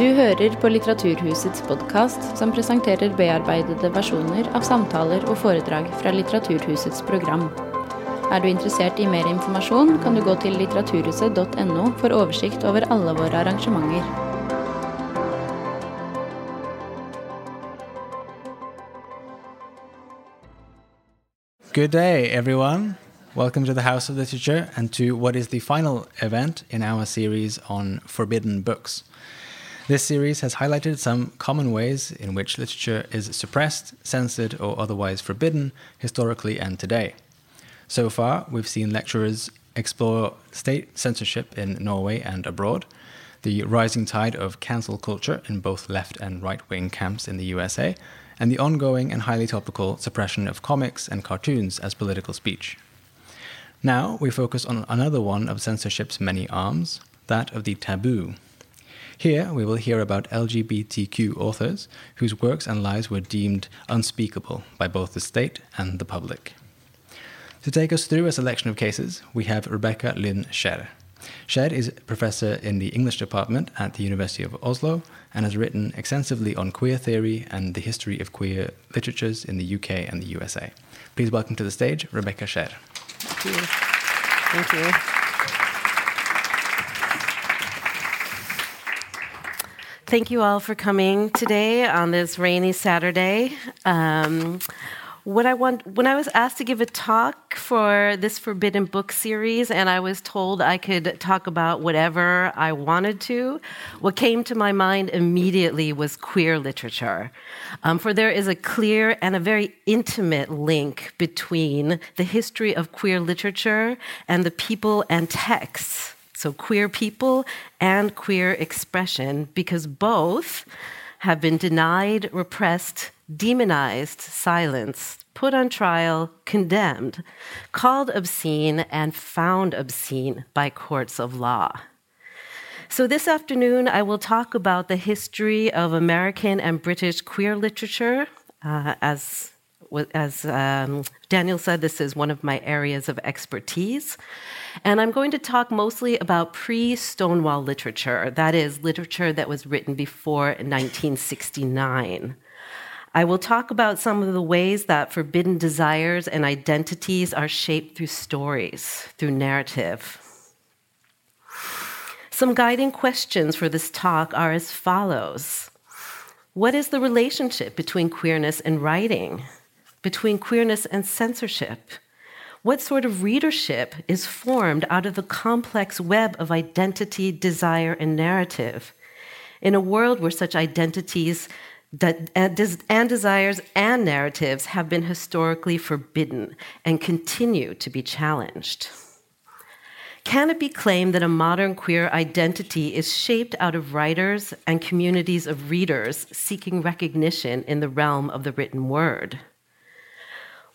Du hører på Litteraturhusets podkast, som presenterer bearbeidede versjoner av samtaler og foredrag fra Litteraturhusets program. Er du interessert i mer informasjon, kan du gå til litteraturhuset.no for oversikt over alle våre arrangementer. Good day, everyone. Welcome to the House of Literature and to what is the final event in our series on forbidden books. This series has highlighted some common ways in which literature is suppressed, censored, or otherwise forbidden historically and today. So far, we've seen lecturers explore state censorship in Norway and abroad, the rising tide of cancel culture in both left and right wing camps in the USA, and the ongoing and highly topical suppression of comics and cartoons as political speech. Now we focus on another one of censorship's many arms, that of the taboo. Here we will hear about LGBTQ authors whose works and lives were deemed unspeakable by both the state and the public. To take us through a selection of cases, we have Rebecca Lynn Scherr. Scherr is a professor in the English department at the University of Oslo and has written extensively on queer theory and the history of queer literatures in the UK and the USA. Please welcome to the stage Rebecca Scherr. Thank you. Thank you. Thank you all for coming today on this rainy Saturday. Um, what I want, when I was asked to give a talk for this Forbidden Book series, and I was told I could talk about whatever I wanted to, what came to my mind immediately was queer literature. Um, for there is a clear and a very intimate link between the history of queer literature and the people and texts. So, queer people and queer expression, because both have been denied, repressed, demonized, silenced, put on trial, condemned, called obscene, and found obscene by courts of law. So, this afternoon, I will talk about the history of American and British queer literature. Uh, as as um, Daniel said, this is one of my areas of expertise. And I'm going to talk mostly about pre Stonewall literature, that is, literature that was written before 1969. I will talk about some of the ways that forbidden desires and identities are shaped through stories, through narrative. Some guiding questions for this talk are as follows What is the relationship between queerness and writing? Between queerness and censorship? What sort of readership is formed out of the complex web of identity, desire, and narrative? In a world where such identities and desires and narratives have been historically forbidden and continue to be challenged. Can it be claimed that a modern queer identity is shaped out of writers and communities of readers seeking recognition in the realm of the written word?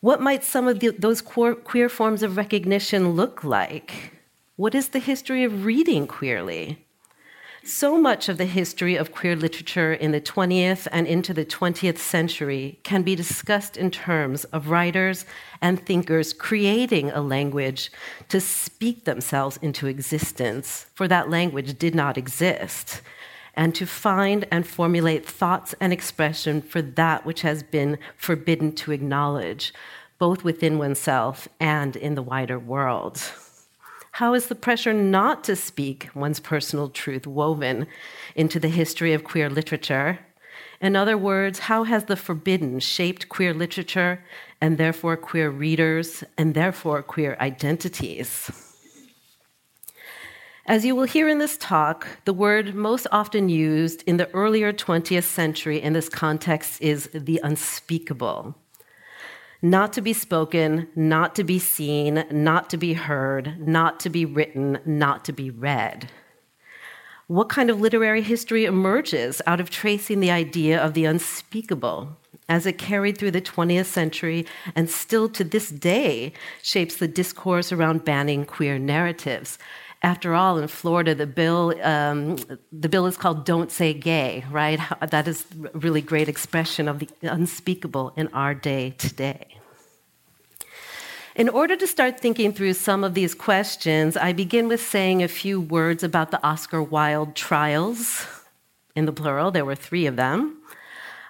What might some of the, those queer forms of recognition look like? What is the history of reading queerly? So much of the history of queer literature in the 20th and into the 20th century can be discussed in terms of writers and thinkers creating a language to speak themselves into existence, for that language did not exist and to find and formulate thoughts and expression for that which has been forbidden to acknowledge, both within oneself and in the wider world. How is the pressure not to speak one's personal truth woven into the history of queer literature? In other words, how has the forbidden shaped queer literature and therefore queer readers and therefore queer identities? As you will hear in this talk, the word most often used in the earlier 20th century in this context is the unspeakable. Not to be spoken, not to be seen, not to be heard, not to be written, not to be read. What kind of literary history emerges out of tracing the idea of the unspeakable as it carried through the 20th century and still to this day shapes the discourse around banning queer narratives after all, in Florida, the bill, um, the bill is called Don't Say Gay, right? That is a really great expression of the unspeakable in our day today. In order to start thinking through some of these questions, I begin with saying a few words about the Oscar Wilde trials. in the plural. There were three of them.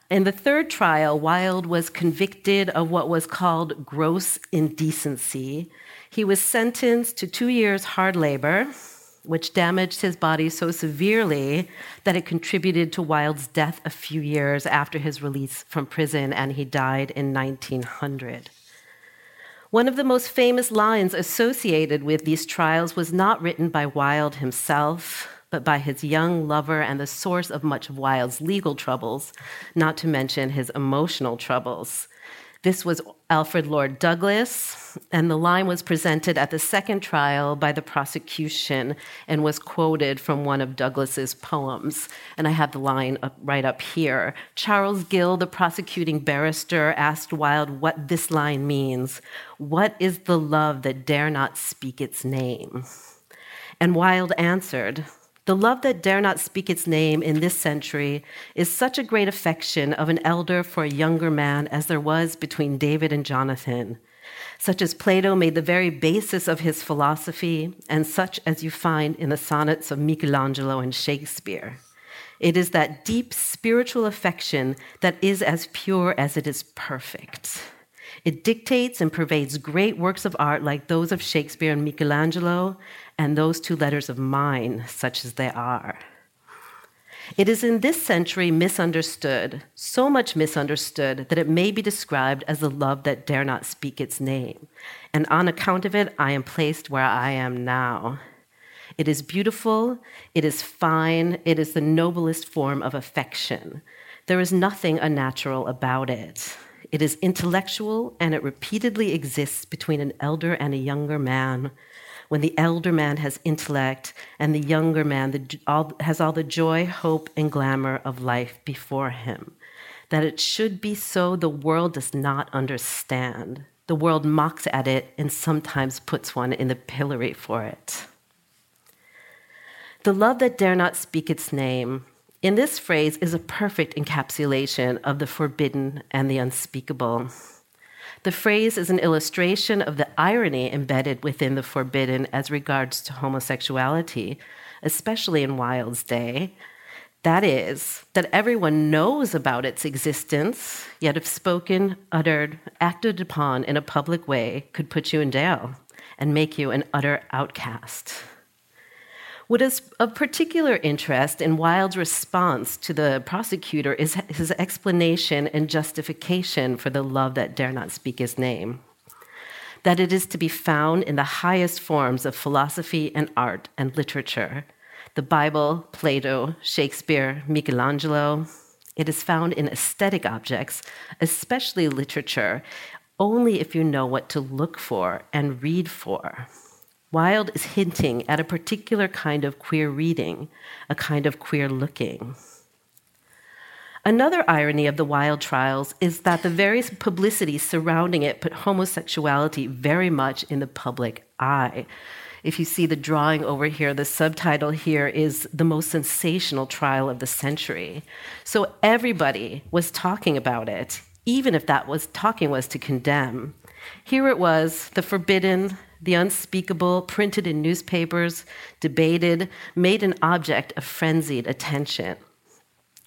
In the third trial, Wilde was convicted of what was called gross indecency. He was sentenced to two years hard labor, which damaged his body so severely that it contributed to Wilde's death a few years after his release from prison, and he died in 1900. One of the most famous lines associated with these trials was not written by Wilde himself, but by his young lover and the source of much of Wilde's legal troubles, not to mention his emotional troubles. This was Alfred Lord Douglas, and the line was presented at the second trial by the prosecution and was quoted from one of Douglas's poems. And I have the line up, right up here. Charles Gill, the prosecuting barrister, asked Wilde what this line means. What is the love that dare not speak its name? And Wilde answered, the love that dare not speak its name in this century is such a great affection of an elder for a younger man as there was between David and Jonathan, such as Plato made the very basis of his philosophy, and such as you find in the sonnets of Michelangelo and Shakespeare. It is that deep spiritual affection that is as pure as it is perfect. It dictates and pervades great works of art like those of Shakespeare and Michelangelo, and those two letters of mine, such as they are. It is in this century misunderstood, so much misunderstood that it may be described as the love that dare not speak its name. And on account of it, I am placed where I am now. It is beautiful, it is fine, it is the noblest form of affection. There is nothing unnatural about it. It is intellectual, and it repeatedly exists between an elder and a younger man when the elder man has intellect and the younger man the, all, has all the joy, hope, and glamour of life before him. That it should be so, the world does not understand. The world mocks at it and sometimes puts one in the pillory for it. The love that dare not speak its name, in this phrase, is a perfect encapsulation of the forbidden and the unspeakable. The phrase is an illustration of the irony embedded within the forbidden as regards to homosexuality, especially in Wilde's day. That is, that everyone knows about its existence, yet if spoken, uttered, acted upon in a public way, could put you in jail and make you an utter outcast. What is of particular interest in Wilde's response to the prosecutor is his explanation and justification for the love that dare not speak his name. That it is to be found in the highest forms of philosophy and art and literature the Bible, Plato, Shakespeare, Michelangelo. It is found in aesthetic objects, especially literature, only if you know what to look for and read for. Wilde is hinting at a particular kind of queer reading, a kind of queer looking. Another irony of the Wilde trials is that the various publicity surrounding it put homosexuality very much in the public eye. If you see the drawing over here, the subtitle here is The Most Sensational Trial of the Century. So everybody was talking about it, even if that was talking was to condemn. Here it was, the forbidden, the unspeakable, printed in newspapers, debated, made an object of frenzied attention.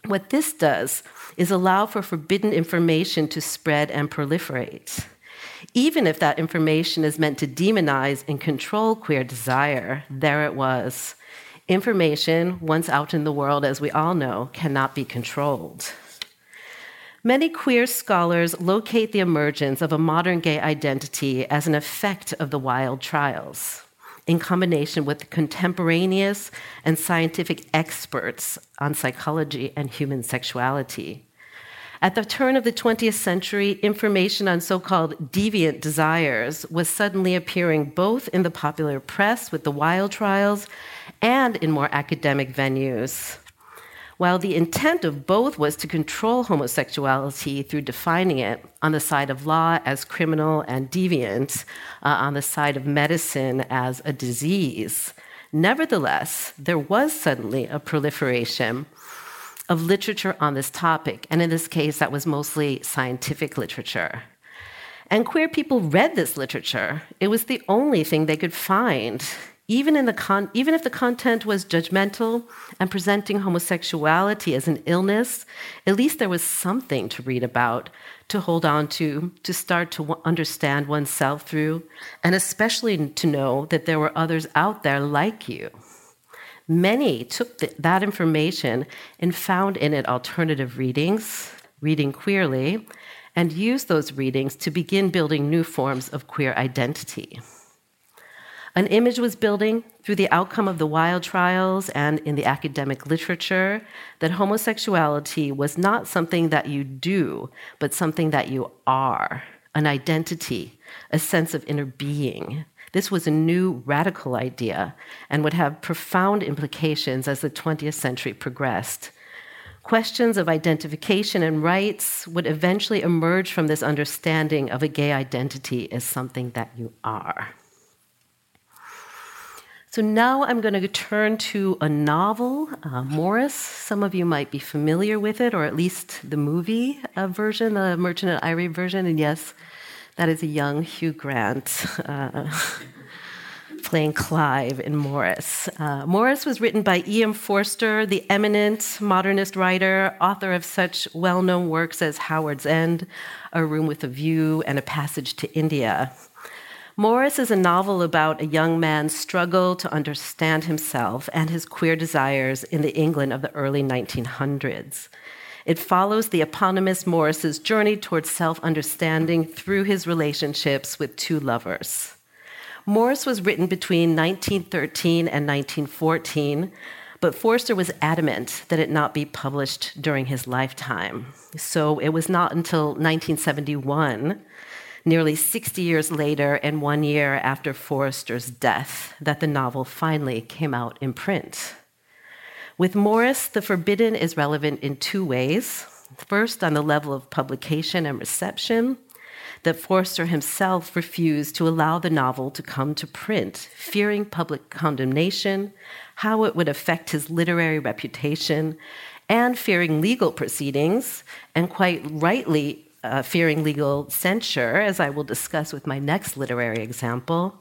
What this does is allow for forbidden information to spread and proliferate. Even if that information is meant to demonize and control queer desire, there it was. Information, once out in the world, as we all know, cannot be controlled. Many queer scholars locate the emergence of a modern gay identity as an effect of the Wilde trials, in combination with contemporaneous and scientific experts on psychology and human sexuality. At the turn of the 20th century, information on so called deviant desires was suddenly appearing both in the popular press with the Wilde trials and in more academic venues. While the intent of both was to control homosexuality through defining it on the side of law as criminal and deviant, uh, on the side of medicine as a disease, nevertheless, there was suddenly a proliferation of literature on this topic. And in this case, that was mostly scientific literature. And queer people read this literature. It was the only thing they could find Even, in the con- even if the content was judgmental and presenting homosexuality as an illness, at least there was something to read about, to hold on to, to start to understand oneself through, and especially to know that there were others out there like you. Many took the, that information and found in it alternative readings, reading queerly, and used those readings to begin building new forms of queer identity. An image was building through the outcome of the Wilde trials and in the academic literature that homosexuality was not something that you do, but something that you are an identity, a sense of inner being. This was a new radical idea and would have profound implications as the 20th century progressed. Questions of identification and rights would eventually emerge from this understanding of a gay identity as something that you are. So now I'm going to turn to a novel, uh, Maurice. Some of you might be familiar with it, or at least the movie uh, version, the Merchant of Ivory version. And yes, that is a young Hugh Grant uh, playing Clive in Maurice. Uh, Maurice was written by E.M. Forster, the eminent modernist writer, author of such well known works as Howard's End, A Room with a View, and A Passage to India. Maurice is a novel about a young man's struggle to understand himself and his queer desires in the England of the early 1900s. It follows the eponymous Maurice's journey towards self understanding through his relationships with two lovers. Maurice was written between 1913 and 1914, but Forster was adamant that it not be published during his lifetime. So it was not until 1971 nearly 60 years later and one year after Forster's death, that the novel finally came out in print. With Maurice, The Forbidden is relevant in two ways. First, on the level of publication and reception, that Forster himself refused to allow the novel to come to print, fearing public condemnation, how it would affect his literary reputation, and fearing legal proceedings, and quite rightly uh, fearing legal censure, as I will discuss with my next literary example.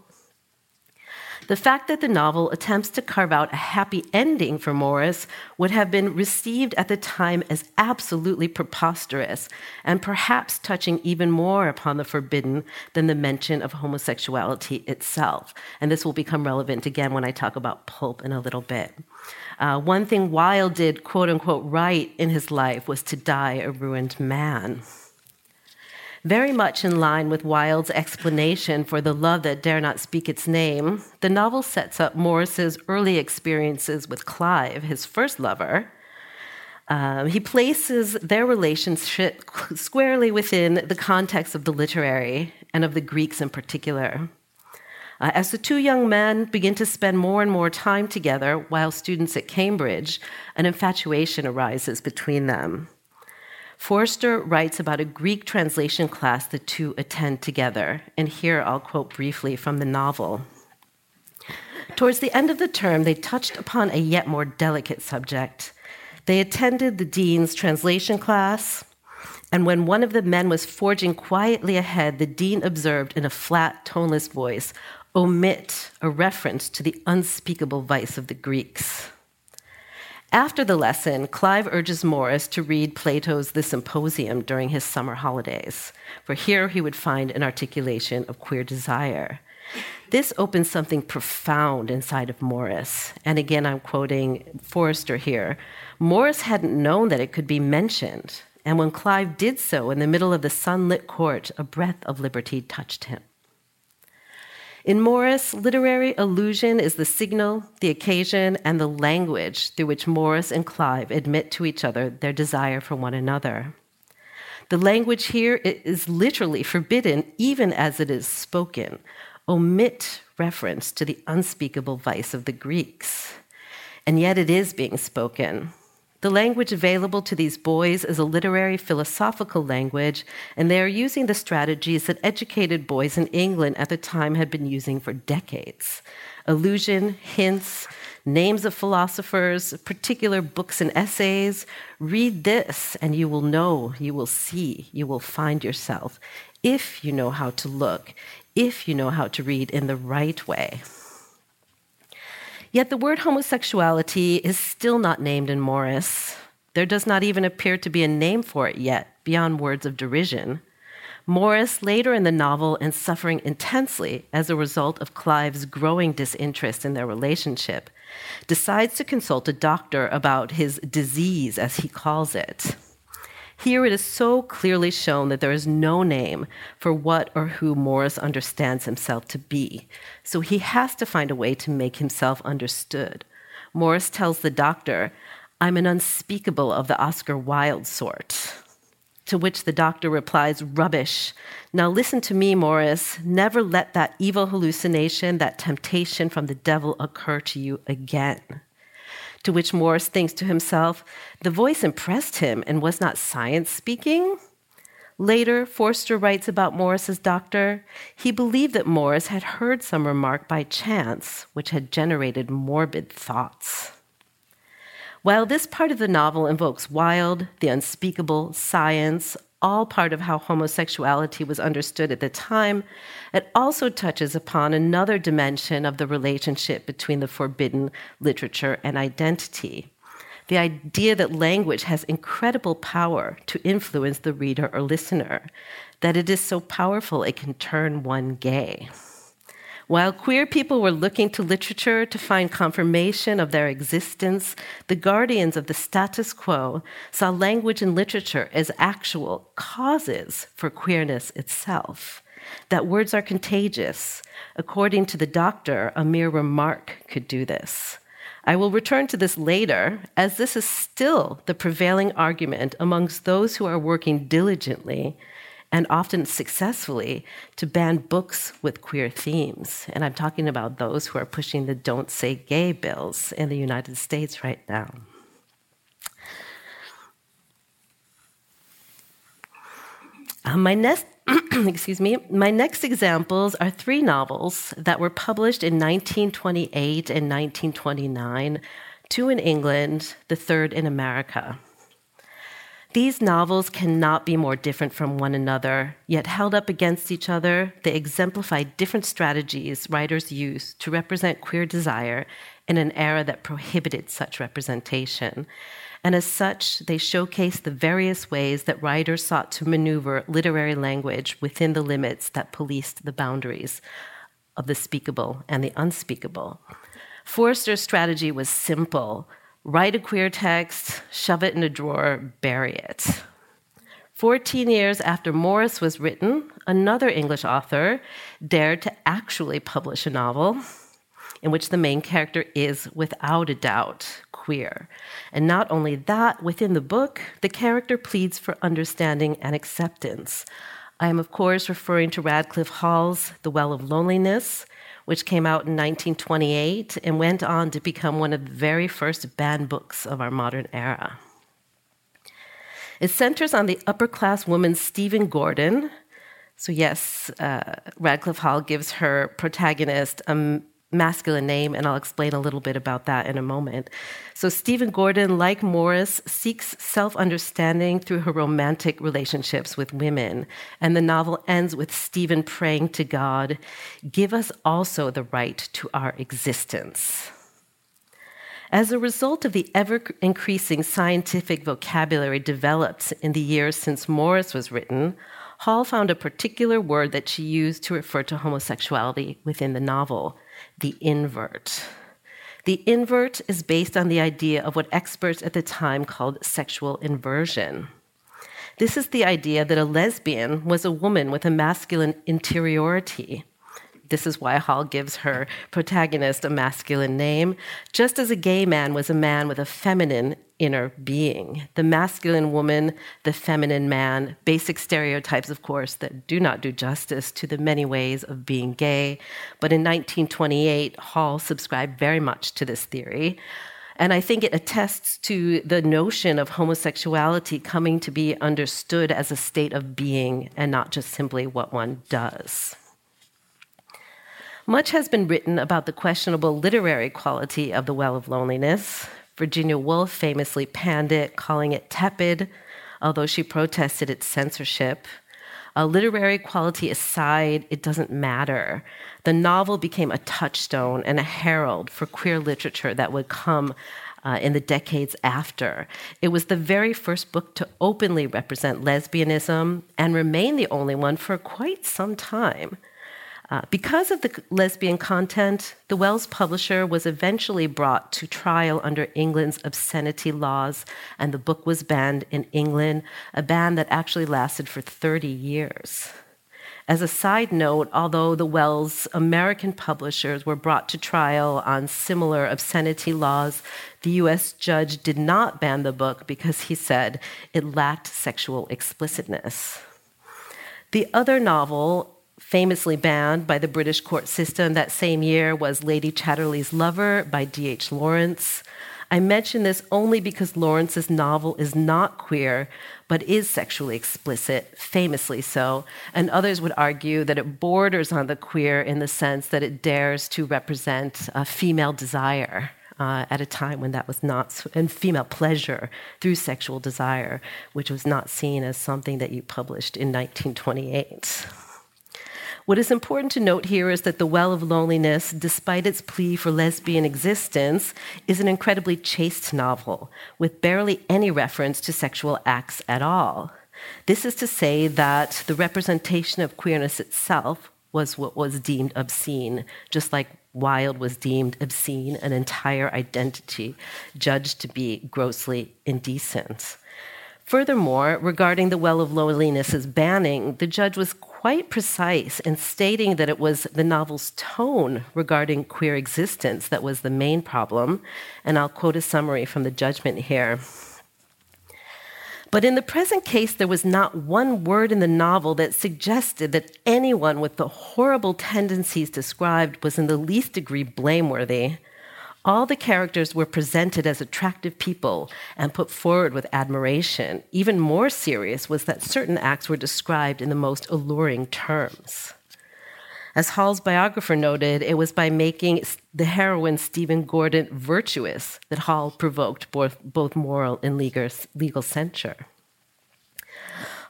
The fact that the novel attempts to carve out a happy ending for Maurice would have been received at the time as absolutely preposterous and perhaps touching even more upon the forbidden than the mention of homosexuality itself. And this will become relevant again when I talk about pulp in a little bit. Uh, one thing Wilde did, quote unquote, right in his life was to die a ruined man very much in line with Wilde's explanation for the love that dare not speak its name, the novel sets up Maurice's early experiences with Clive, his first lover. Um, he places their relationship squarely within the context of the literary and of the Greeks in particular. Uh, as the two young men begin to spend more and more time together while students at Cambridge, an infatuation arises between them. Forster writes about a Greek translation class the two attend together, and here I'll quote briefly from the novel. Towards the end of the term, they touched upon a yet more delicate subject. They attended the dean's translation class, and when one of the men was forging quietly ahead, the dean observed in a flat, toneless voice, omit a reference to the unspeakable vice of the Greeks. After the lesson, Clive urges Maurice to read Plato's The Symposium during his summer holidays, for here he would find an articulation of queer desire. This opens something profound inside of Maurice. And again, I'm quoting Forster here. Maurice hadn't known that it could be mentioned. And when Clive did so in the middle of the sunlit court, a breath of liberty touched him. In Maurice, literary allusion is the signal, the occasion, and the language through which Maurice and Clive admit to each other their desire for one another. The language here is literally forbidden, even as it is spoken. Omit reference to the unspeakable vice of the Greeks. And yet it is being spoken. The language available to these boys is a literary philosophical language, and they are using the strategies that educated boys in England at the time had been using for decades allusion, hints, names of philosophers, particular books and essays. Read this, and you will know, you will see, you will find yourself if you know how to look, if you know how to read in the right way. Yet the word homosexuality is still not named in Maurice. There does not even appear to be a name for it yet, beyond words of derision. Maurice, later in the novel and suffering intensely as a result of Clive's growing disinterest in their relationship, decides to consult a doctor about his disease, as he calls it. Here it is so clearly shown that there is no name for what or who Maurice understands himself to be. So he has to find a way to make himself understood. Maurice tells the doctor, I'm an unspeakable of the Oscar Wilde sort. To which the doctor replies, Rubbish. Now listen to me, Maurice. Never let that evil hallucination, that temptation from the devil occur to you again. To which Maurice thinks to himself, The voice impressed him and was not science speaking? Later, Forster writes about Maurice's doctor. He believed that Maurice had heard some remark by chance, which had generated morbid thoughts. While this part of the novel invokes Wilde, the unspeakable, science, all part of how homosexuality was understood at the time, it also touches upon another dimension of the relationship between the forbidden literature and identity. The idea that language has incredible power to influence the reader or listener, that it is so powerful it can turn one gay. While queer people were looking to literature to find confirmation of their existence, the guardians of the status quo saw language and literature as actual causes for queerness itself. That words are contagious. According to the doctor, a mere remark could do this. I will return to this later, as this is still the prevailing argument amongst those who are working diligently and often successfully to ban books with queer themes. And I'm talking about those who are pushing the Don't Say Gay bills in the United States right now. Uh, my next excuse me, my next examples are three novels that were published in 1928 and 1929, two in England, the third in America. These novels cannot be more different from one another, yet held up against each other, they exemplify different strategies writers used to represent queer desire in an era that prohibited such representation. And as such, they showcase the various ways that writers sought to maneuver literary language within the limits that policed the boundaries of the speakable and the unspeakable. Forster's strategy was simple write a queer text, shove it in a drawer, bury it. 14 years after Maurice was written, another English author dared to actually publish a novel in which the main character is, without a doubt, queer. And not only that, within the book, the character pleads for understanding and acceptance. I am, of course, referring to Radclyffe Hall's The Well of Loneliness, which came out in 1928 and went on to become one of the very first banned books of our modern era. It centers on the upper class woman Stephen Gordon. So, yes, uh, Radclyffe Hall gives her protagonist a masculine name, and I'll explain a little bit about that in a moment. So, Stephen Gordon, like Maurice, seeks self understanding through her romantic relationships with women. And the novel ends with Stephen praying to God, Give us also the right to our existence. As a result of the ever increasing scientific vocabulary developed in the years since Maurice was written, Hall found a particular word that she used to refer to homosexuality within the novel the invert. The invert is based on the idea of what experts at the time called sexual inversion. This is the idea that a lesbian was a woman with a masculine interiority, this is why Hall gives her protagonist a masculine name, just as a gay man was a man with a feminine inner being. The masculine woman, the feminine man, basic stereotypes, of course, that do not do justice to the many ways of being gay. But in 1928, Hall subscribed very much to this theory. And I think it attests to the notion of homosexuality coming to be understood as a state of being and not just simply what one does. Much has been written about the questionable literary quality of The Well of Loneliness. Virginia Woolf famously panned it, calling it tepid, although she protested its censorship. A literary quality aside, it doesn't matter. The novel became a touchstone and a herald for queer literature that would come uh, in the decades after. It was the very first book to openly represent lesbianism and remain the only one for quite some time. Uh, because of the lesbian content, the Wells publisher was eventually brought to trial under England's obscenity laws, and the book was banned in England, a ban that actually lasted for 30 years. As a side note, although the Wells American publishers were brought to trial on similar obscenity laws, the US judge did not ban the book because he said it lacked sexual explicitness. The other novel, famously banned by the British court system that same year was Lady Chatterley's Lover by D.H. Lawrence. I mention this only because Lawrence's novel is not queer, but is sexually explicit, famously so, and others would argue that it borders on the queer in the sense that it dares to represent a female desire. Uh, at a time when that was not, and female pleasure through sexual desire, which was not seen as something that you published in 1928. What is important to note here is that The Well of Loneliness, despite its plea for lesbian existence, is an incredibly chaste novel with barely any reference to sexual acts at all. This is to say that the representation of queerness itself was what was deemed obscene, just like Wilde was deemed obscene, an entire identity judged to be grossly indecent. Furthermore, regarding the Well of Loneliness's banning, the judge was quite precise in stating that it was the novel's tone regarding queer existence that was the main problem. And I'll quote a summary from the judgment here. But in the present case, there was not one word in the novel that suggested that anyone with the horrible tendencies described was in the least degree blameworthy. All the characters were presented as attractive people and put forward with admiration. Even more serious was that certain acts were described in the most alluring terms. As Hall's biographer noted, it was by making the heroine Stephen Gordon virtuous that Hall provoked both, both moral and legal, legal censure.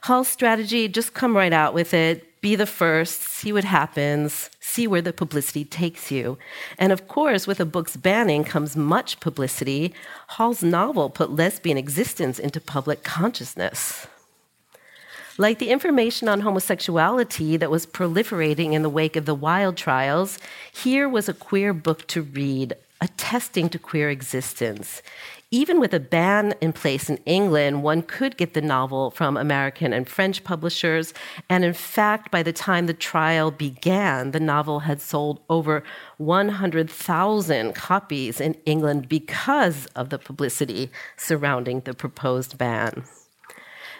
Hall's strategy just come right out with it be the first, see what happens, see where the publicity takes you. And of course, with a book's banning comes much publicity. Hall's novel put lesbian existence into public consciousness. Like the information on homosexuality that was proliferating in the wake of the Wilde trials, here was a queer book to read, attesting to queer existence even with a ban in place in England, one could get the novel from American and French publishers. And in fact, by the time the trial began, the novel had sold over 100,000 copies in England because of the publicity surrounding the proposed ban.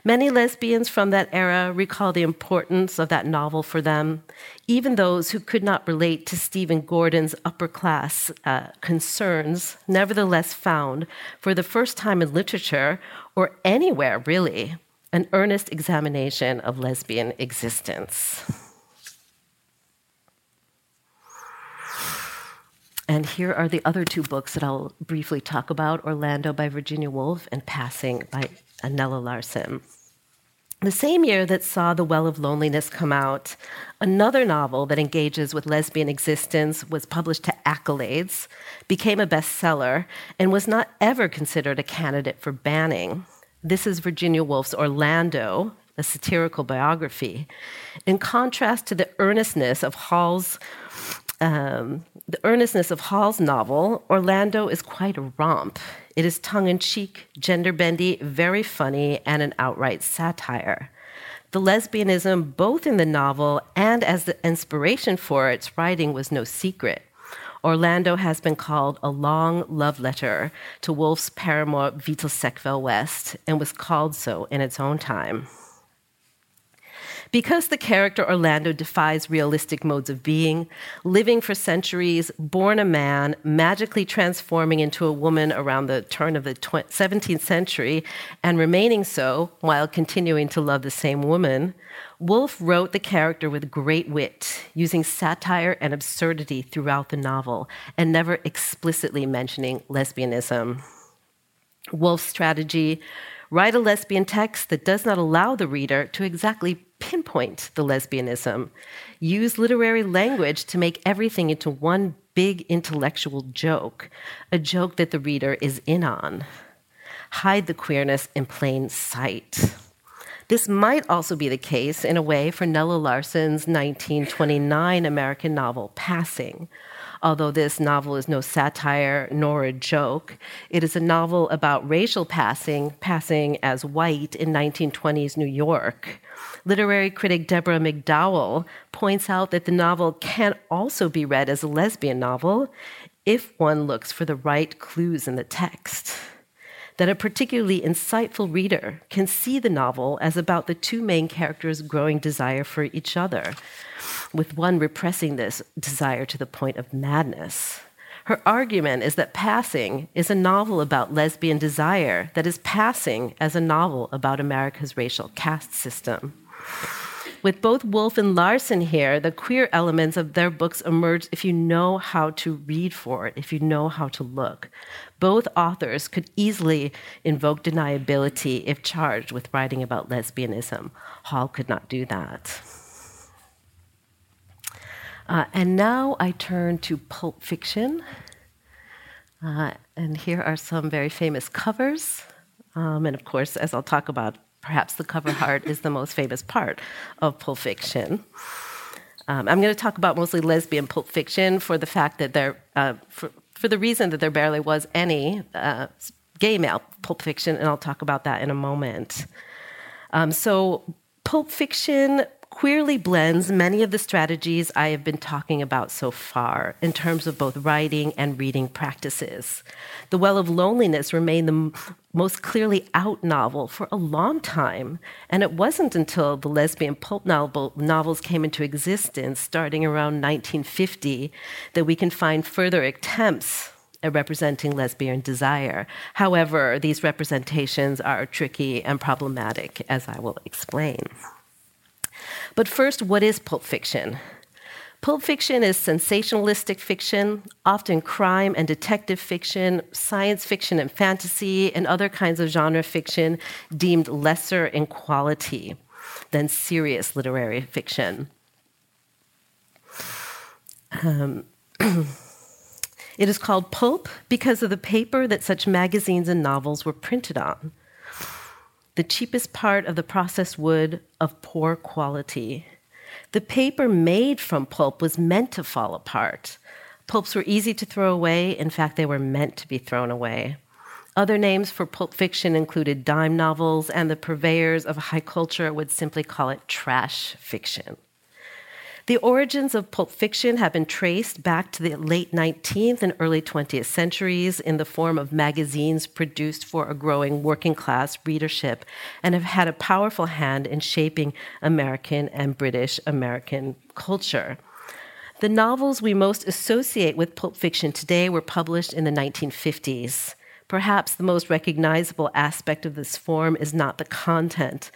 Many lesbians from that era recall the importance of that novel for them. Even those who could not relate to Stephen Gordon's upper class uh, concerns nevertheless found, for the first time in literature, or anywhere really, an earnest examination of lesbian existence. And here are the other two books that I'll briefly talk about Orlando by Virginia Woolf and Passing by Nella Larsen. The same year that saw The Well of Loneliness come out, another novel that engages with lesbian existence was published to accolades, became a bestseller, and was not ever considered a candidate for banning. This is Virginia Woolf's Orlando, a satirical biography. In contrast to the earnestness of Hall's um, the earnestness of Hall's novel, Orlando is quite a romp. It is tongue in cheek, gender bendy, very funny, and an outright satire. The lesbianism, both in the novel and as the inspiration for its writing, was no secret. Orlando has been called a long love letter to Woolf's paramour Vita Sackville West and was called so in its own time. Because the character Orlando defies realistic modes of being, living for centuries, born a man, magically transforming into a woman around the turn of the 17th century, and remaining so while continuing to love the same woman, Woolf wrote the character with great wit, using satire and absurdity throughout the novel, and never explicitly mentioning lesbianism. Woolf's strategy Write a lesbian text that does not allow the reader to exactly pinpoint the lesbianism. Use literary language to make everything into one big intellectual joke, a joke that the reader is in on. Hide the queerness in plain sight. This might also be the case, in a way, for Nella Larsen's 1929 American novel, Passing. Although this novel is no satire nor a joke, it is a novel about racial passing, passing as white in 1920s New York. Literary critic Deborah McDowell points out that the novel can also be read as a lesbian novel if one looks for the right clues in the text that a particularly insightful reader can see the novel as about the two main characters' growing desire for each other, with one repressing this desire to the point of madness. Her argument is that Passing is a novel about lesbian desire that is passing as a novel about America's racial caste system. With both Woolf and Larsen here, the queer elements of their books emerge if you know how to read for it, if you know how to look. Both authors could easily invoke deniability if charged with writing about lesbianism. Hall could not do that. Uh, and now I turn to Pulp Fiction. Uh, and here are some very famous covers. Um, and of course, as I'll talk about perhaps the cover art is the most famous part of Pulp Fiction. Um, I'm going to talk about mostly lesbian Pulp Fiction for the fact that there, uh, for, for, the reason that there barely was any uh, gay male Pulp Fiction, and I'll talk about that in a moment. Um, so, Pulp Fiction queerly blends many of the strategies I have been talking about so far in terms of both writing and reading practices. The Well of Loneliness remained the most clearly out novel for a long time, and it wasn't until the lesbian pulp novel, novels came into existence, starting around 1950, that we can find further attempts at representing lesbian desire. However, these representations are tricky and problematic, as I will explain. But first, what is pulp fiction? Pulp fiction is sensationalistic fiction, often crime and detective fiction, science fiction and fantasy, and other kinds of genre fiction deemed lesser in quality than serious literary fiction. Um, it is called pulp because of the paper that such magazines and novels were printed on the cheapest part of the processed wood of poor quality. The paper made from pulp was meant to fall apart. Pulps were easy to throw away. In fact, they were meant to be thrown away. Other names for pulp fiction included dime novels, and the purveyors of high culture would simply call it trash fiction. The origins of pulp fiction have been traced back to the late 19th and early 20th centuries in the form of magazines produced for a growing working class readership and have had a powerful hand in shaping American and British American culture. The novels we most associate with pulp fiction today were published in the 1950s. Perhaps the most recognizable aspect of this form is not the content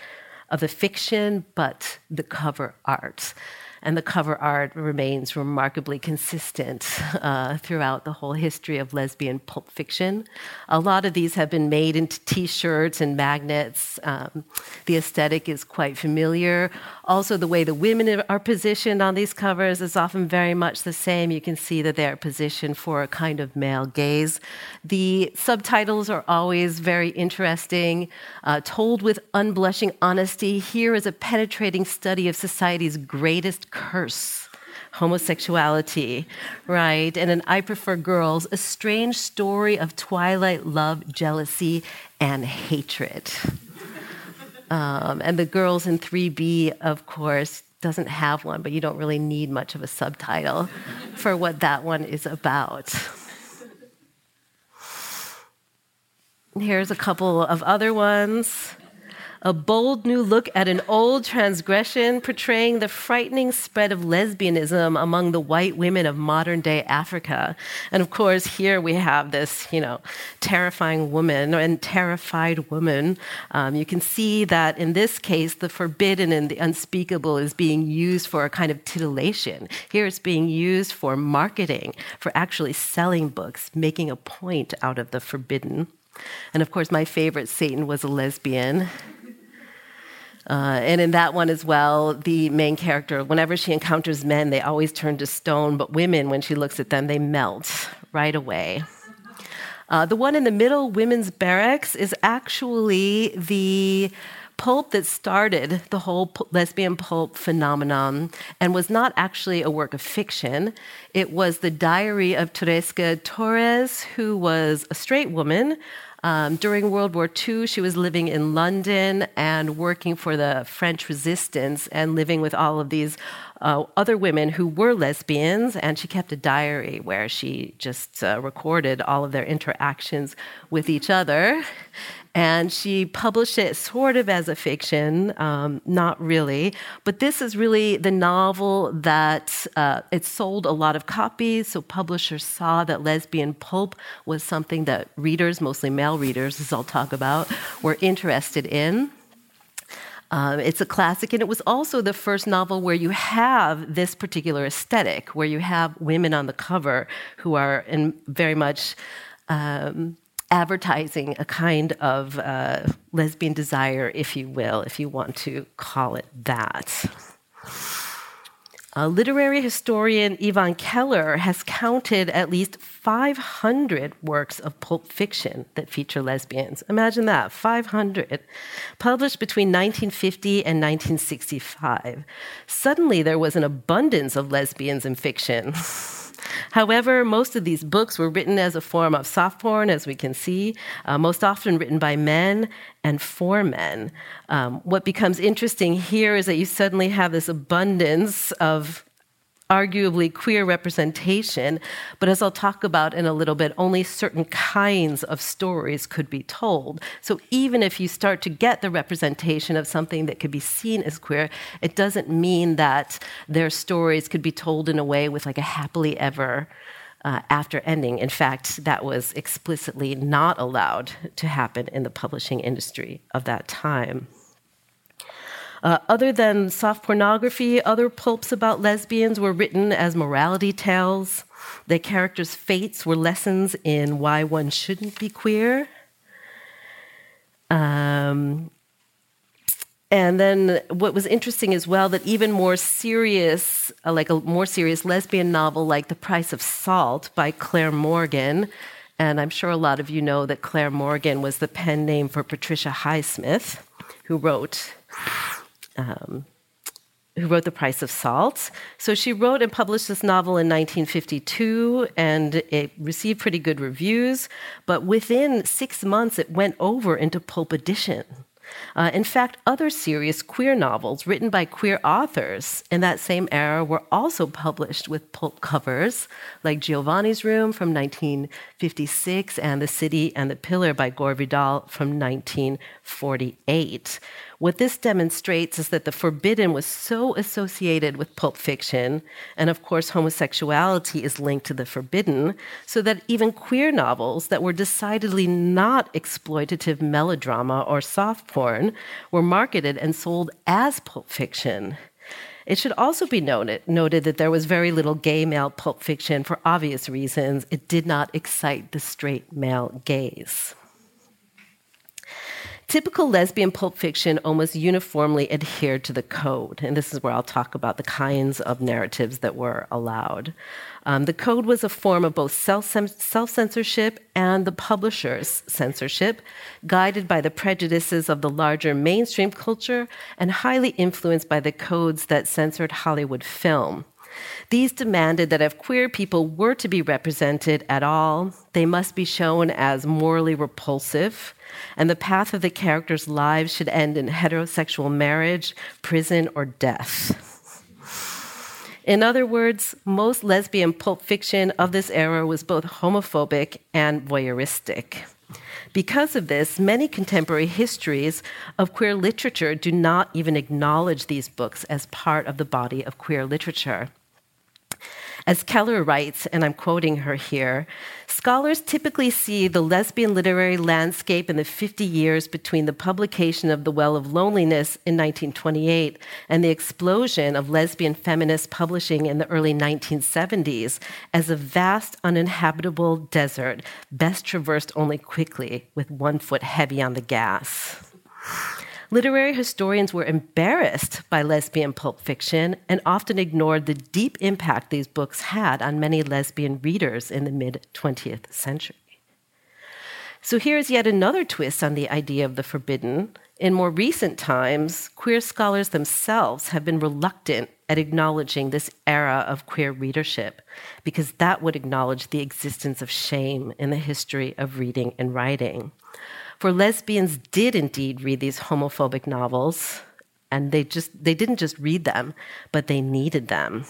of the fiction, but the cover art and the cover art remains remarkably consistent uh, throughout the whole history of lesbian pulp fiction. A lot of these have been made into t shirts and magnets. Um, the aesthetic is quite familiar. Also, the way the women are positioned on these covers is often very much the same. You can see that they're positioned for a kind of male gaze. The subtitles are always very interesting, uh, told with unblushing honesty. Here is a penetrating study of society's greatest curse homosexuality, right? And in I Prefer Girls, a strange story of twilight love, jealousy, and hatred. Um, and the girls in 3B, of course, doesn't have one, but you don't really need much of a subtitle for what that one is about. Here's a couple of other ones a bold new look at an old transgression portraying the frightening spread of lesbianism among the white women of modern day Africa. And of course, here we have this, you know, terrifying woman and terrified woman. Um, you can see that in this case, the forbidden and the unspeakable is being used for a kind of titillation. Here it's being used for marketing, for actually selling books, making a point out of the forbidden. And of course, my favorite Satan was a lesbian. Uh, and in that one as well, the main character, whenever she encounters men, they always turn to stone, but women, when she looks at them, they melt right away. Uh, the one in the middle, Women's Barracks, is actually the pulp that started the whole lesbian pulp phenomenon and was not actually a work of fiction. It was the diary of Tereska Torres, who was a straight woman um, during World War II, she was living in London and working for the French resistance and living with all of these uh, other women who were lesbians. And she kept a diary where she just uh, recorded all of their interactions with each other and she published it sort of as a fiction, um, not really. But this is really the novel that uh, it sold a lot of copies, so publishers saw that lesbian pulp was something that readers, mostly male readers, as I'll talk about, were interested in. Um, it's a classic, and it was also the first novel where you have this particular aesthetic, where you have women on the cover who are in very much um, advertising a kind of uh, lesbian desire, if you will, if you want to call it that. A literary historian Yvonne Keller has counted at least 500 works of pulp fiction that feature lesbians. Imagine that 500, published between 1950 and 1965. Suddenly, there was an abundance of lesbians in fiction. However, most of these books were written as a form of soft porn, as we can see, uh, most often written by men and for men. Um, what becomes interesting here is that you suddenly have this abundance of arguably queer representation, but as I'll talk about in a little bit, only certain kinds of stories could be told. So even if you start to get the representation of something that could be seen as queer, it doesn't mean that their stories could be told in a way with like a happily ever uh, after ending. In fact, that was explicitly not allowed to happen in the publishing industry of that time. Uh, other than soft pornography, other pulps about lesbians were written as morality tales. Their characters' fates were lessons in why one shouldn't be queer. Um, and then what was interesting as well that even more serious, uh, like a more serious lesbian novel like The Price of Salt by Claire Morgan, and I'm sure a lot of you know that Claire Morgan was the pen name for Patricia Highsmith, who wrote um, who wrote The Price of Salt. So she wrote and published this novel in 1952, and it received pretty good reviews. But within six months, it went over into pulp edition. Uh, in fact, other serious queer novels written by queer authors in that same era were also published with pulp covers, like Giovanni's Room from 1956 and The City and the Pillar by Gore Vidal from 1948. What this demonstrates is that the forbidden was so associated with pulp fiction, and of course, homosexuality is linked to the forbidden, so that even queer novels that were decidedly not exploitative melodrama or soft porn were marketed and sold as pulp fiction. It should also be noted, noted that there was very little gay male pulp fiction for obvious reasons. It did not excite the straight male gaze. Typical lesbian pulp fiction almost uniformly adhered to the code, and this is where I'll talk about the kinds of narratives that were allowed. Um, the code was a form of both self censorship and the publisher's censorship, guided by the prejudices of the larger mainstream culture and highly influenced by the codes that censored Hollywood film. These demanded that if queer people were to be represented at all, they must be shown as morally repulsive, and the path of the characters' lives should end in heterosexual marriage, prison, or death. In other words, most lesbian pulp fiction of this era was both homophobic and voyeuristic. Because of this, many contemporary histories of queer literature do not even acknowledge these books as part of the body of queer literature. As Keller writes, and I'm quoting her here, scholars typically see the lesbian literary landscape in the 50 years between the publication of The Well of Loneliness in 1928 and the explosion of lesbian feminist publishing in the early 1970s as a vast, uninhabitable desert, best traversed only quickly with one foot heavy on the gas. Literary historians were embarrassed by lesbian pulp fiction and often ignored the deep impact these books had on many lesbian readers in the mid 20th century. So here's yet another twist on the idea of the forbidden. In more recent times, queer scholars themselves have been reluctant at acknowledging this era of queer readership because that would acknowledge the existence of shame in the history of reading and writing. For lesbians did indeed read these homophobic novels, and they just they didn't just read them, but they needed them.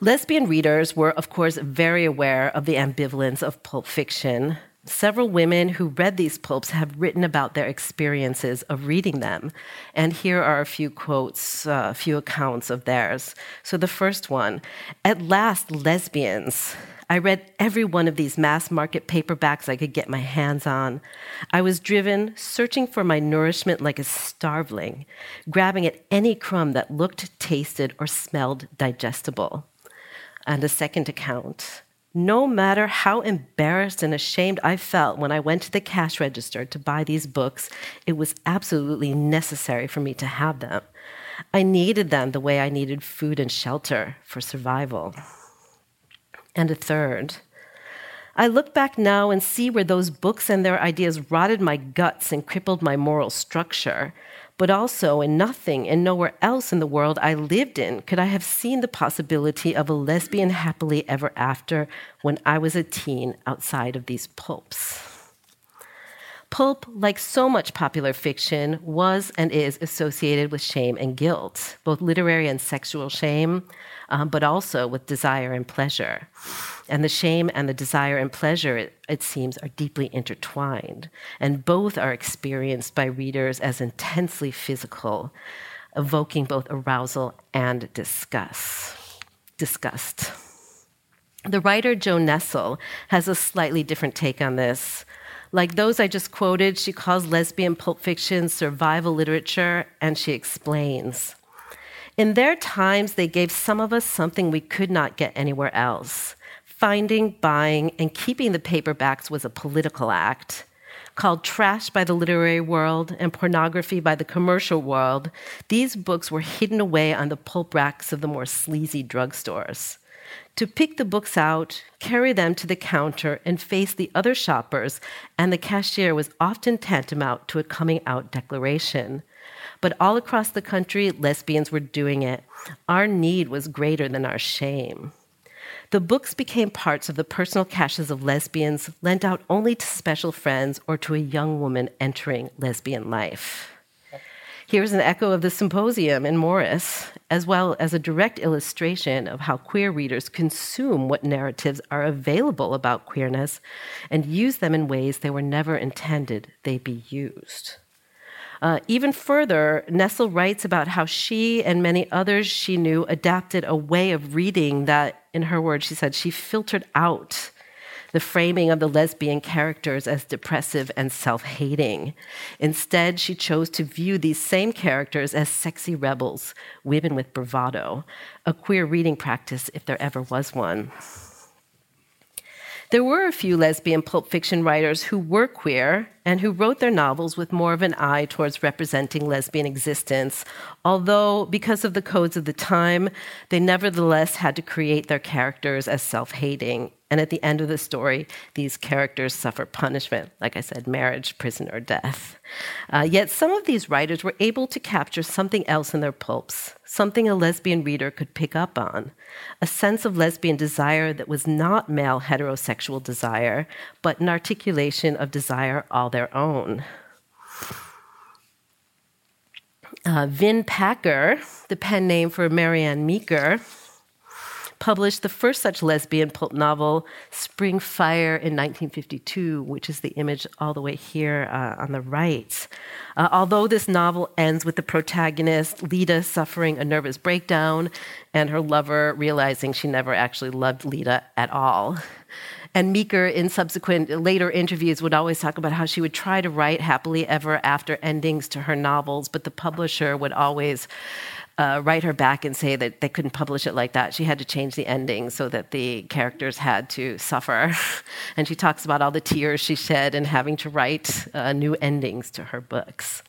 Lesbian readers were, of course, very aware of the ambivalence of pulp fiction. Several women who read these pulps have written about their experiences of reading them. And here are a few quotes, uh, a few accounts of theirs. So the first one At last, lesbians I read every one of these mass market paperbacks I could get my hands on. I was driven, searching for my nourishment like a starveling, grabbing at any crumb that looked, tasted, or smelled digestible. And a second account. No matter how embarrassed and ashamed I felt when I went to the cash register to buy these books, it was absolutely necessary for me to have them. I needed them the way I needed food and shelter for survival and a third. I look back now and see where those books and their ideas rotted my guts and crippled my moral structure. But also, in nothing and nowhere else in the world I lived in could I have seen the possibility of a lesbian happily ever after when I was a teen outside of these pulps. Pulp, like so much popular fiction, was and is associated with shame and guilt, both literary and sexual shame, um, but also with desire and pleasure. And the shame and the desire and pleasure, it, it seems, are deeply intertwined. And both are experienced by readers as intensely physical, evoking both arousal and disgust. disgust. The writer Joan Nestle has a slightly different take on this. Like those I just quoted, she calls lesbian pulp fiction survival literature, and she explains. In their times, they gave some of us something we could not get anywhere else. Finding, buying, and keeping the paperbacks was a political act. Called trash by the literary world and pornography by the commercial world, these books were hidden away on the pulp racks of the more sleazy drugstores. To pick the books out, carry them to the counter, and face the other shoppers and the cashier was often tantamount to a coming out declaration. But all across the country, lesbians were doing it. Our need was greater than our shame. The books became parts of the personal caches of lesbians, lent out only to special friends or to a young woman entering lesbian life. Here's an echo of the symposium in Maurice, as well as a direct illustration of how queer readers consume what narratives are available about queerness and use them in ways they were never intended they be used. Uh, even further, Nestle writes about how she and many others she knew adapted a way of reading that, in her words, she said, she filtered out the framing of the lesbian characters as depressive and self hating. Instead, she chose to view these same characters as sexy rebels, women with bravado, a queer reading practice if there ever was one. There were a few lesbian pulp fiction writers who were queer and who wrote their novels with more of an eye towards representing lesbian existence, although, because of the codes of the time, they nevertheless had to create their characters as self hating and at the end of the story, these characters suffer punishment, like I said, marriage, prison, or death. Uh, yet some of these writers were able to capture something else in their pulps, something a lesbian reader could pick up on a sense of lesbian desire that was not male heterosexual desire, but an articulation of desire all their own. Uh, Vin Packer, the pen name for Marijane Meaker, published the first such lesbian pulp novel, Spring Fire, in 1952, which is the image all the way here uh, on the right. Uh, although this novel ends with the protagonist, Leda, suffering a nervous breakdown and her lover realizing she never actually loved Leda at all. And Meaker, in subsequent later interviews, would always talk about how she would try to write happily ever after endings to her novels, but the publisher would always uh, write her back and say that they couldn't publish it like that. She had to change the ending so that the characters had to suffer. and she talks about all the tears she shed and having to write uh, new endings to her books.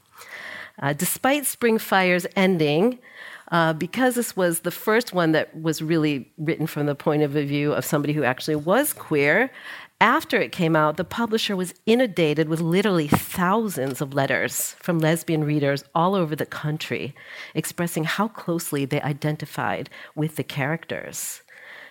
Uh, despite Spring Fire's ending, uh, because this was the first one that was really written from the point of view of somebody who actually was queer, after it came out, the publisher was inundated with literally thousands of letters from lesbian readers all over the country expressing how closely they identified with the characters.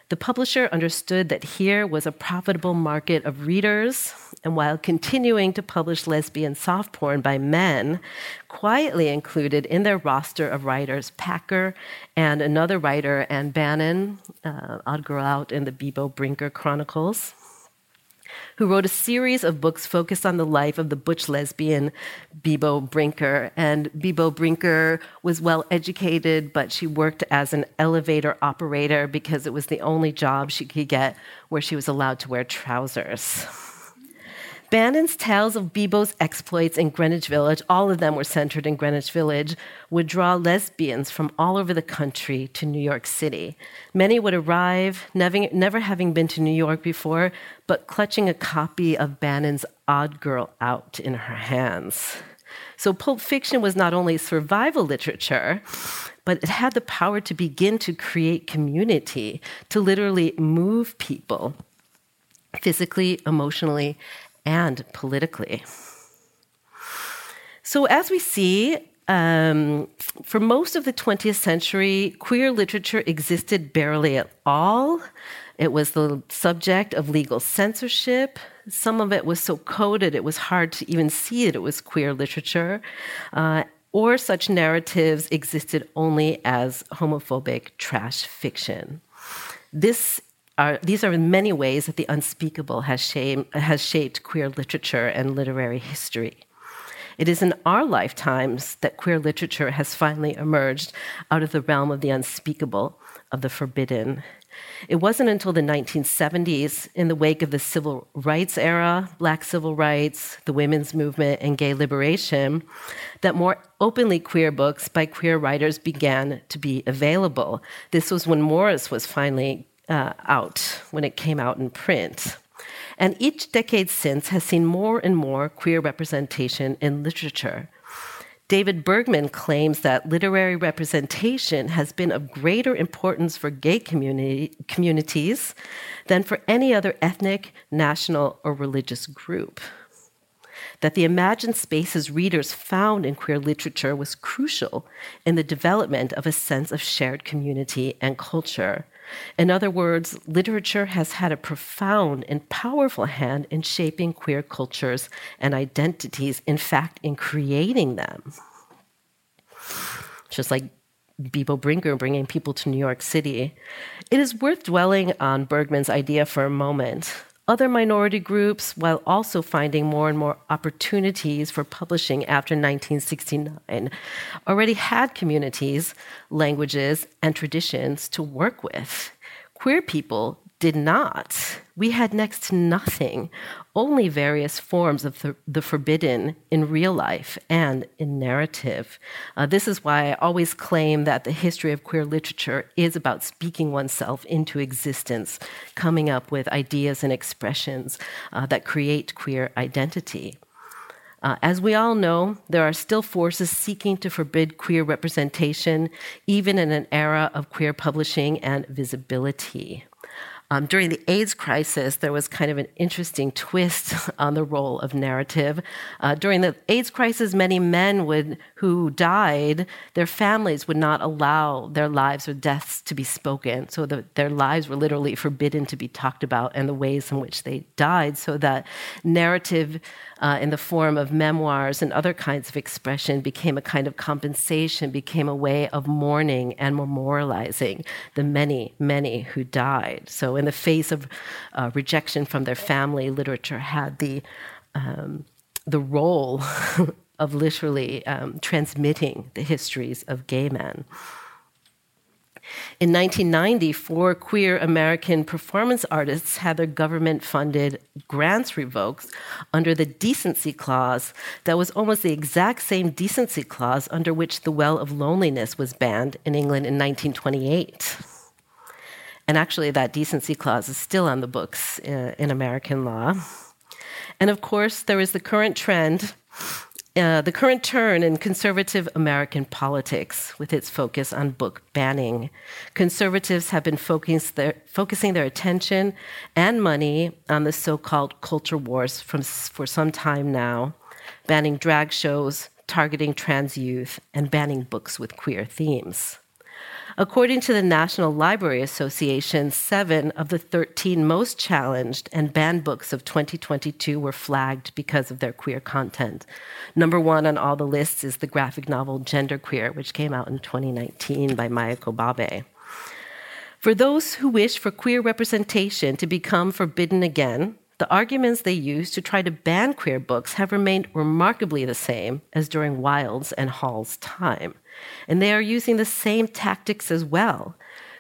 The publisher understood that here was a profitable market of readers, and while continuing to publish lesbian soft porn by men, quietly included in their roster of writers Packer and another writer, Ann Bannon, uh, Odd Girl Out in the Beebo Brinker Chronicles who wrote a series of books focused on the life of the butch lesbian Beebo Brinker. And Beebo Brinker was well educated, but she worked as an elevator operator because it was the only job she could get where she was allowed to wear trousers. Bannon's tales of Beebo's exploits in Greenwich Village, all of them were centered in Greenwich Village, would draw lesbians from all over the country to New York City. Many would arrive, never having been to New York before, but clutching a copy of Bannon's Odd Girl Out in her hands. So, Pulp Fiction was not only survival literature, but it had the power to begin to create community, to literally move people physically, emotionally, and politically. So, as we see, um, for most of the 20th century, queer literature existed barely at all. It was the subject of legal censorship. Some of it was so coded it was hard to even see that it was queer literature. Uh, or such narratives existed only as homophobic trash fiction. This are, these are in many ways that the unspeakable has, shame, has shaped queer literature and literary history. It is in our lifetimes that queer literature has finally emerged out of the realm of the unspeakable, of the forbidden. It wasn't until the 1970s, in the wake of the civil rights era, black civil rights, the women's movement, and gay liberation, that more openly queer books by queer writers began to be available. This was when Maurice was finally uh, out when it came out in print. And each decade since has seen more and more queer representation in literature. David Bergman claims that literary representation has been of greater importance for gay community, communities than for any other ethnic, national, or religious group. That the imagined spaces readers found in queer literature was crucial in the development of a sense of shared community and culture, in other words, literature has had a profound and powerful hand in shaping queer cultures and identities, in fact, in creating them. Just like Beebo Brinker bringing people to New York City. It is worth dwelling on Bergman's idea for a moment other minority groups, while also finding more and more opportunities for publishing after 1969, already had communities, languages, and traditions to work with. Queer people did not. We had next to nothing, only various forms of the, the forbidden in real life and in narrative. Uh, this is why I always claim that the history of queer literature is about speaking oneself into existence, coming up with ideas and expressions uh, that create queer identity. Uh, as we all know, there are still forces seeking to forbid queer representation, even in an era of queer publishing and visibility. Um, during the AIDS crisis, there was kind of an interesting twist on the role of narrative. Uh, during the AIDS crisis, many men would, who died, their families would not allow their lives or deaths to be spoken. So the, their lives were literally forbidden to be talked about and the ways in which they died, so that narrative uh, in the form of memoirs and other kinds of expression became a kind of compensation, became a way of mourning and memorializing the many, many who died. So, in the face of uh, rejection from their family, literature had the um, the role of literally um, transmitting the histories of gay men. In 1990, four queer American performance artists had their government funded grants revoked under the decency clause that was almost the exact same decency clause under which the Well of Loneliness was banned in England in 1928. And actually, that decency clause is still on the books uh, in American law. And of course, there is the current trend uh, the current turn in conservative American politics with its focus on book banning. Conservatives have been their, focusing their attention and money on the so called culture wars from, for some time now, banning drag shows, targeting trans youth, and banning books with queer themes. According to the National Library Association, seven of the 13 most challenged and banned books of 2022 were flagged because of their queer content. Number one on all the lists is the graphic novel Genderqueer, which came out in 2019 by Maia Kobabe. For those who wish for queer representation to become forbidden again, the arguments they use to try to ban queer books have remained remarkably the same as during Wilde's and Hall's time. And they are using the same tactics as well,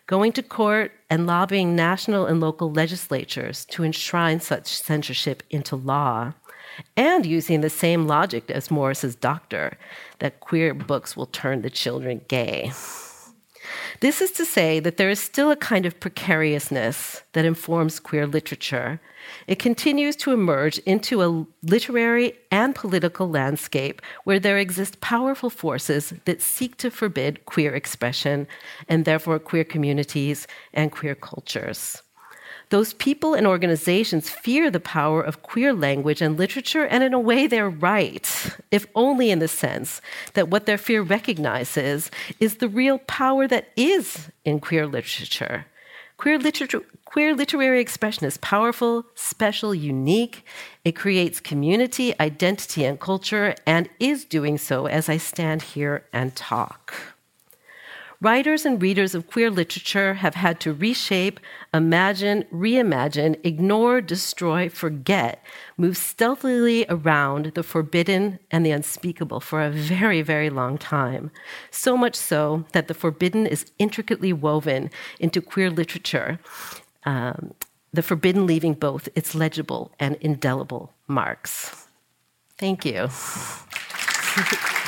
going to court and lobbying national and local legislatures to enshrine such censorship into law, and using the same logic as Maurice's doctor that queer books will turn the children gay. This is to say that there is still a kind of precariousness that informs queer literature it continues to emerge into a literary and political landscape where there exist powerful forces that seek to forbid queer expression and therefore queer communities and queer cultures. Those people and organizations fear the power of queer language and literature, and in a way, they're right, if only in the sense that what their fear recognizes is the real power that is in queer literature. Queer literature, Queer literary expression is powerful, special, unique. It creates community, identity, and culture, and is doing so as I stand here and talk. Writers and readers of queer literature have had to reshape, imagine, reimagine, ignore, destroy, forget, move stealthily around the forbidden and the unspeakable for a very, very long time. So much so that the forbidden is intricately woven into queer literature um, the forbidden leaving both its legible and indelible marks. Thank you.